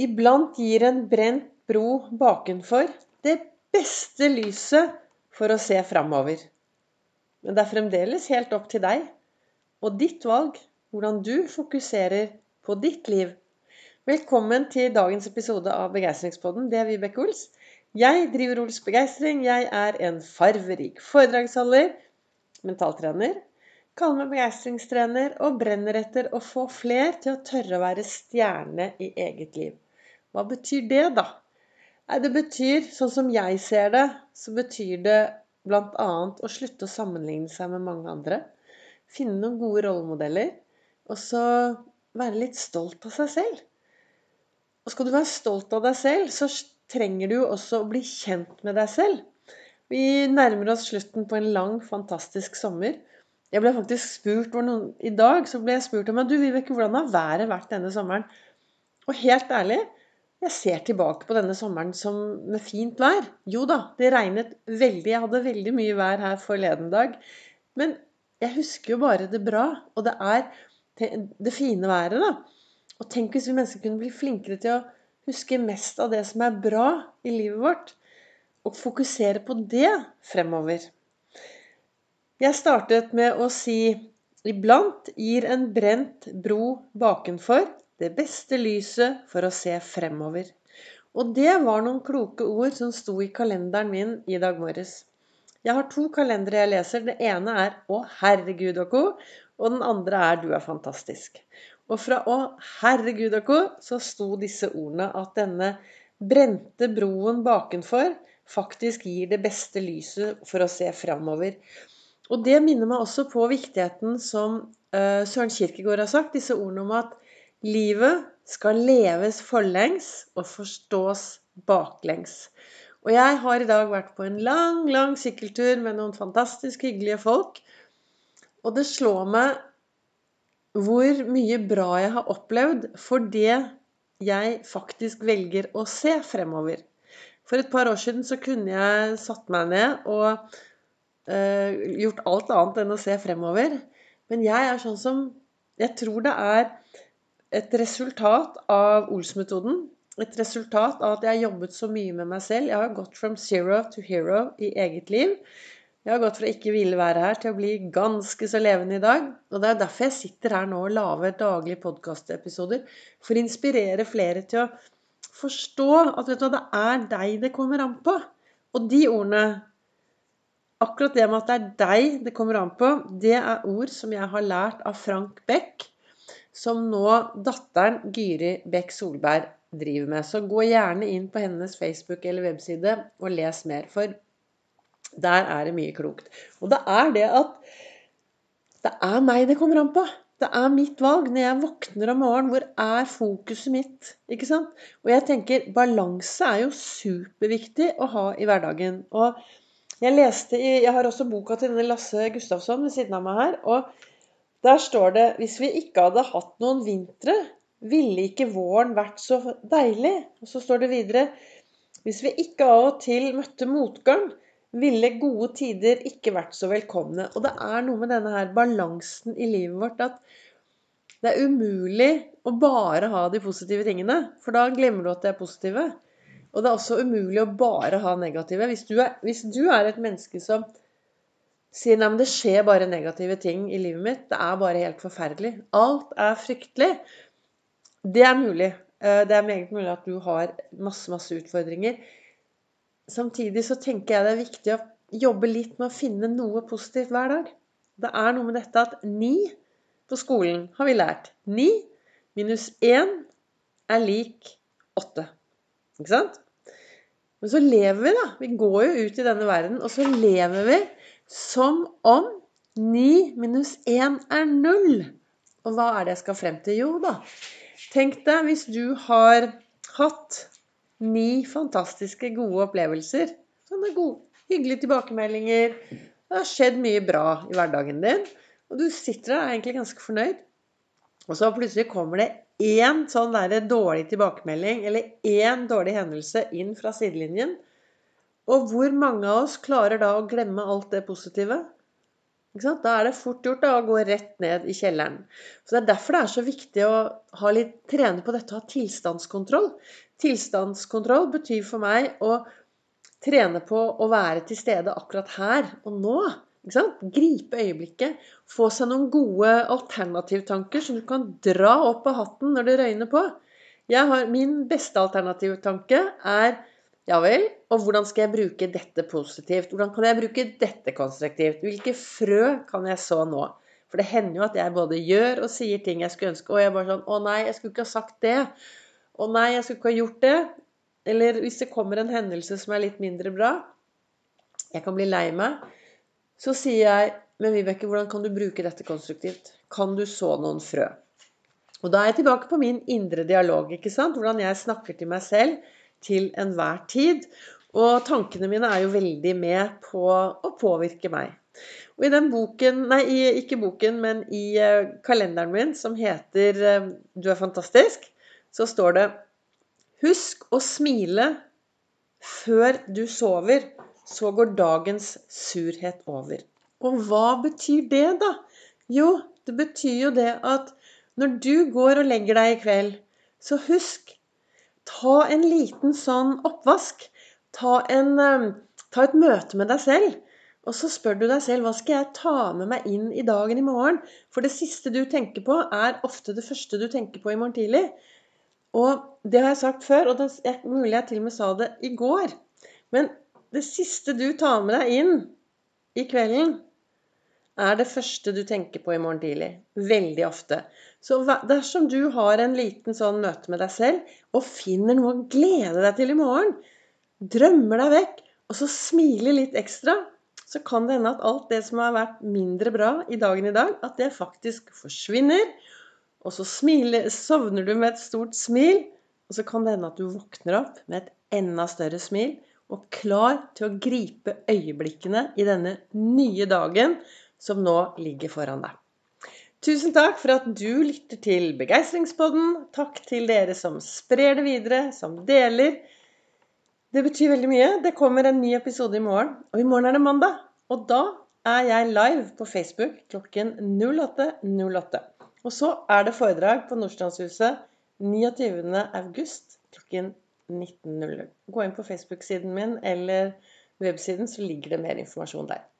Iblant gir en brent bro bakenfor det beste lyset for å se framover. Men det er fremdeles helt opp til deg og ditt valg hvordan du fokuserer på ditt liv. Velkommen til dagens episode av Begeistringspodden. Det er Vibeke Ols. Jeg driver Ols Begeistring. Jeg er en farverik foredragsholder, mentaltrener, kaller meg begeistringstrener og brenner etter å få fler til å tørre å være stjerne i eget liv. Hva betyr det, da? Nei, det betyr, sånn som jeg ser det, så betyr det bl.a. å slutte å sammenligne seg med mange andre. Finne noen gode rollemodeller. Og så være litt stolt av seg selv. Og skal du være stolt av deg selv, så trenger du jo også å bli kjent med deg selv. Vi nærmer oss slutten på en lang, fantastisk sommer. Jeg ble faktisk spurt noen, I dag så ble jeg spurt om du Vibeke, hvordan har været vært denne sommeren. Og helt ærlig, jeg ser tilbake på denne sommeren som med fint vær. Jo da, det regnet veldig. Jeg hadde veldig mye vær her forleden dag. Men jeg husker jo bare det bra. Og det er det fine været, da. Og tenk hvis vi mennesker kunne bli flinkere til å huske mest av det som er bra i livet vårt. Og fokusere på det fremover. Jeg startet med å si Iblant gir en brent bro bakenfor det beste lyset for å se fremover. Og det var noen kloke ord som sto i kalenderen min i dag morges. Jeg har to kalendere jeg leser. Det ene er 'Å, herregud og co', og den andre er 'Du er fantastisk'. Og fra 'Å, herregud og co' så sto disse ordene at denne brente broen bakenfor faktisk gir det beste lyset for å se fremover. Og det minner meg også på viktigheten som uh, Søren Kirkegård har sagt, disse ordene om at Livet skal leves forlengs og forstås baklengs. Og jeg har i dag vært på en lang, lang sykkeltur med noen fantastisk hyggelige folk. Og det slår meg hvor mye bra jeg har opplevd for det jeg faktisk velger å se fremover. For et par år siden så kunne jeg satt meg ned og uh, gjort alt annet enn å se fremover. Men jeg er sånn som Jeg tror det er et resultat av Ols-metoden. Et resultat av at jeg har jobbet så mye med meg selv. Jeg har gått from zero to hero i eget liv. Jeg har gått fra ikke ville være her til å bli ganske så levende i dag. Og det er derfor jeg sitter her nå og lager daglige podkastepisoder. For å inspirere flere til å forstå at vet du det er deg det kommer an på. Og de ordene Akkurat det med at det er deg det kommer an på, det er ord som jeg har lært av Frank Beck som nå datteren Gyri Bekk Solberg driver med. Så gå gjerne inn på hennes Facebook eller webside og les mer, for der er det mye klokt. Og det er det at det er meg det kommer an på. Det er mitt valg. Når jeg våkner om morgenen, hvor er fokuset mitt? Ikke sant? Og jeg tenker balanse er jo superviktig å ha i hverdagen. Og jeg leste i Jeg har også boka til denne Lasse Gustafsson ved siden av meg her. og der står det hvis vi ikke hadde hatt noen vintre, ville ikke våren vært så deilig. Og så står det videre hvis vi ikke av og til møtte motgang, ville gode tider ikke vært så velkomne. Og det er noe med denne her balansen i livet vårt at det er umulig å bare ha de positive tingene, for da glemmer du at de er positive. Og det er også umulig å bare ha negative. Hvis du er, hvis du er et menneske som sier nei, men det skjer bare negative ting i livet mitt. Det er bare helt forferdelig. Alt er fryktelig. Det er mulig. Eh, det er meget mulig at du har masse, masse utfordringer. Samtidig så tenker jeg det er viktig å jobbe litt med å finne noe positivt hver dag. Det er noe med dette at ni på skolen har vi lært. Ni minus én er lik åtte. Ikke sant? Men så lever vi, da. Vi går jo ut i denne verden, og så lever vi som om 9 minus 1 er 0. Og hva er det jeg skal frem til? Jo da, tenk deg hvis du har hatt ni fantastiske, gode opplevelser. Sånne gode, hyggelige tilbakemeldinger. Det har skjedd mye bra i hverdagen din. Og du sitter der er egentlig ganske fornøyd. Og så plutselig kommer det én sånn dårlig tilbakemelding eller én dårlig hendelse inn fra sidelinjen. Og hvor mange av oss klarer da å glemme alt det positive? Da er det fort gjort da, å gå rett ned i kjelleren. Så Det er derfor det er så viktig å litt, trene på dette å ha tilstandskontroll. Tilstandskontroll betyr for meg å trene på å være til stede akkurat her og nå. Gripe øyeblikket. Få seg noen gode alternativtanker som du kan dra opp av hatten når det røyner på. Har, min beste alternativtanke er ja vel, og hvordan skal jeg bruke dette positivt? Hvordan kan jeg bruke dette konstruktivt? Hvilke frø kan jeg så nå? For det hender jo at jeg både gjør og sier ting jeg skulle ønske, og jeg bare sånn Å nei, jeg skulle ikke ha sagt det. Å nei, jeg skulle ikke ha gjort det. Eller hvis det kommer en hendelse som er litt mindre bra, jeg kan bli lei meg, så sier jeg Men Vibeke, hvordan kan du bruke dette konstruktivt? Kan du så noen frø? Og da er jeg tilbake på min indre dialog, ikke sant? Hvordan jeg snakker til meg selv til enhver tid. Og tankene mine er jo veldig med på å påvirke meg. Og i den boken, nei, ikke boken, men i eh, kalenderen min som heter eh, 'Du er fantastisk', så står det Husk å smile før du sover, så går dagens surhet over. Og hva betyr det, da? Jo, det betyr jo det at når du går og legger deg i kveld, så husk Ta en liten sånn oppvask. Ta, en, eh, ta et møte med deg selv. Og så spør du deg selv hva skal jeg ta med meg inn i dagen i morgen? For det siste du tenker på, er ofte det første du tenker på i morgen tidlig. Og det har jeg sagt før, og det er mulig jeg til og med sa det i går. Men det siste du tar med deg inn i kvelden, er det første du tenker på i morgen tidlig. Veldig ofte. Så dersom du har en liten sånn møte med deg selv, og finner noe å glede deg til i morgen, drømmer deg vekk, og så smiler litt ekstra, så kan det hende at alt det som har vært mindre bra i dagen i dag, at det faktisk forsvinner. Og så smiler, sovner du med et stort smil, og så kan det hende at du våkner opp med et enda større smil og klar til å gripe øyeblikkene i denne nye dagen som nå ligger foran deg. Tusen takk for at du lytter til Begeistringspodden. Takk til dere som sprer det videre, som deler. Det betyr veldig mye. Det kommer en ny episode i morgen. Og i morgen er det mandag. Og da er jeg live på Facebook klokken 08.08. 08. Og så er det foredrag på Nordstrandshuset 29.8 klokken 19.00. Gå inn på Facebook-siden min eller websiden, så ligger det mer informasjon der.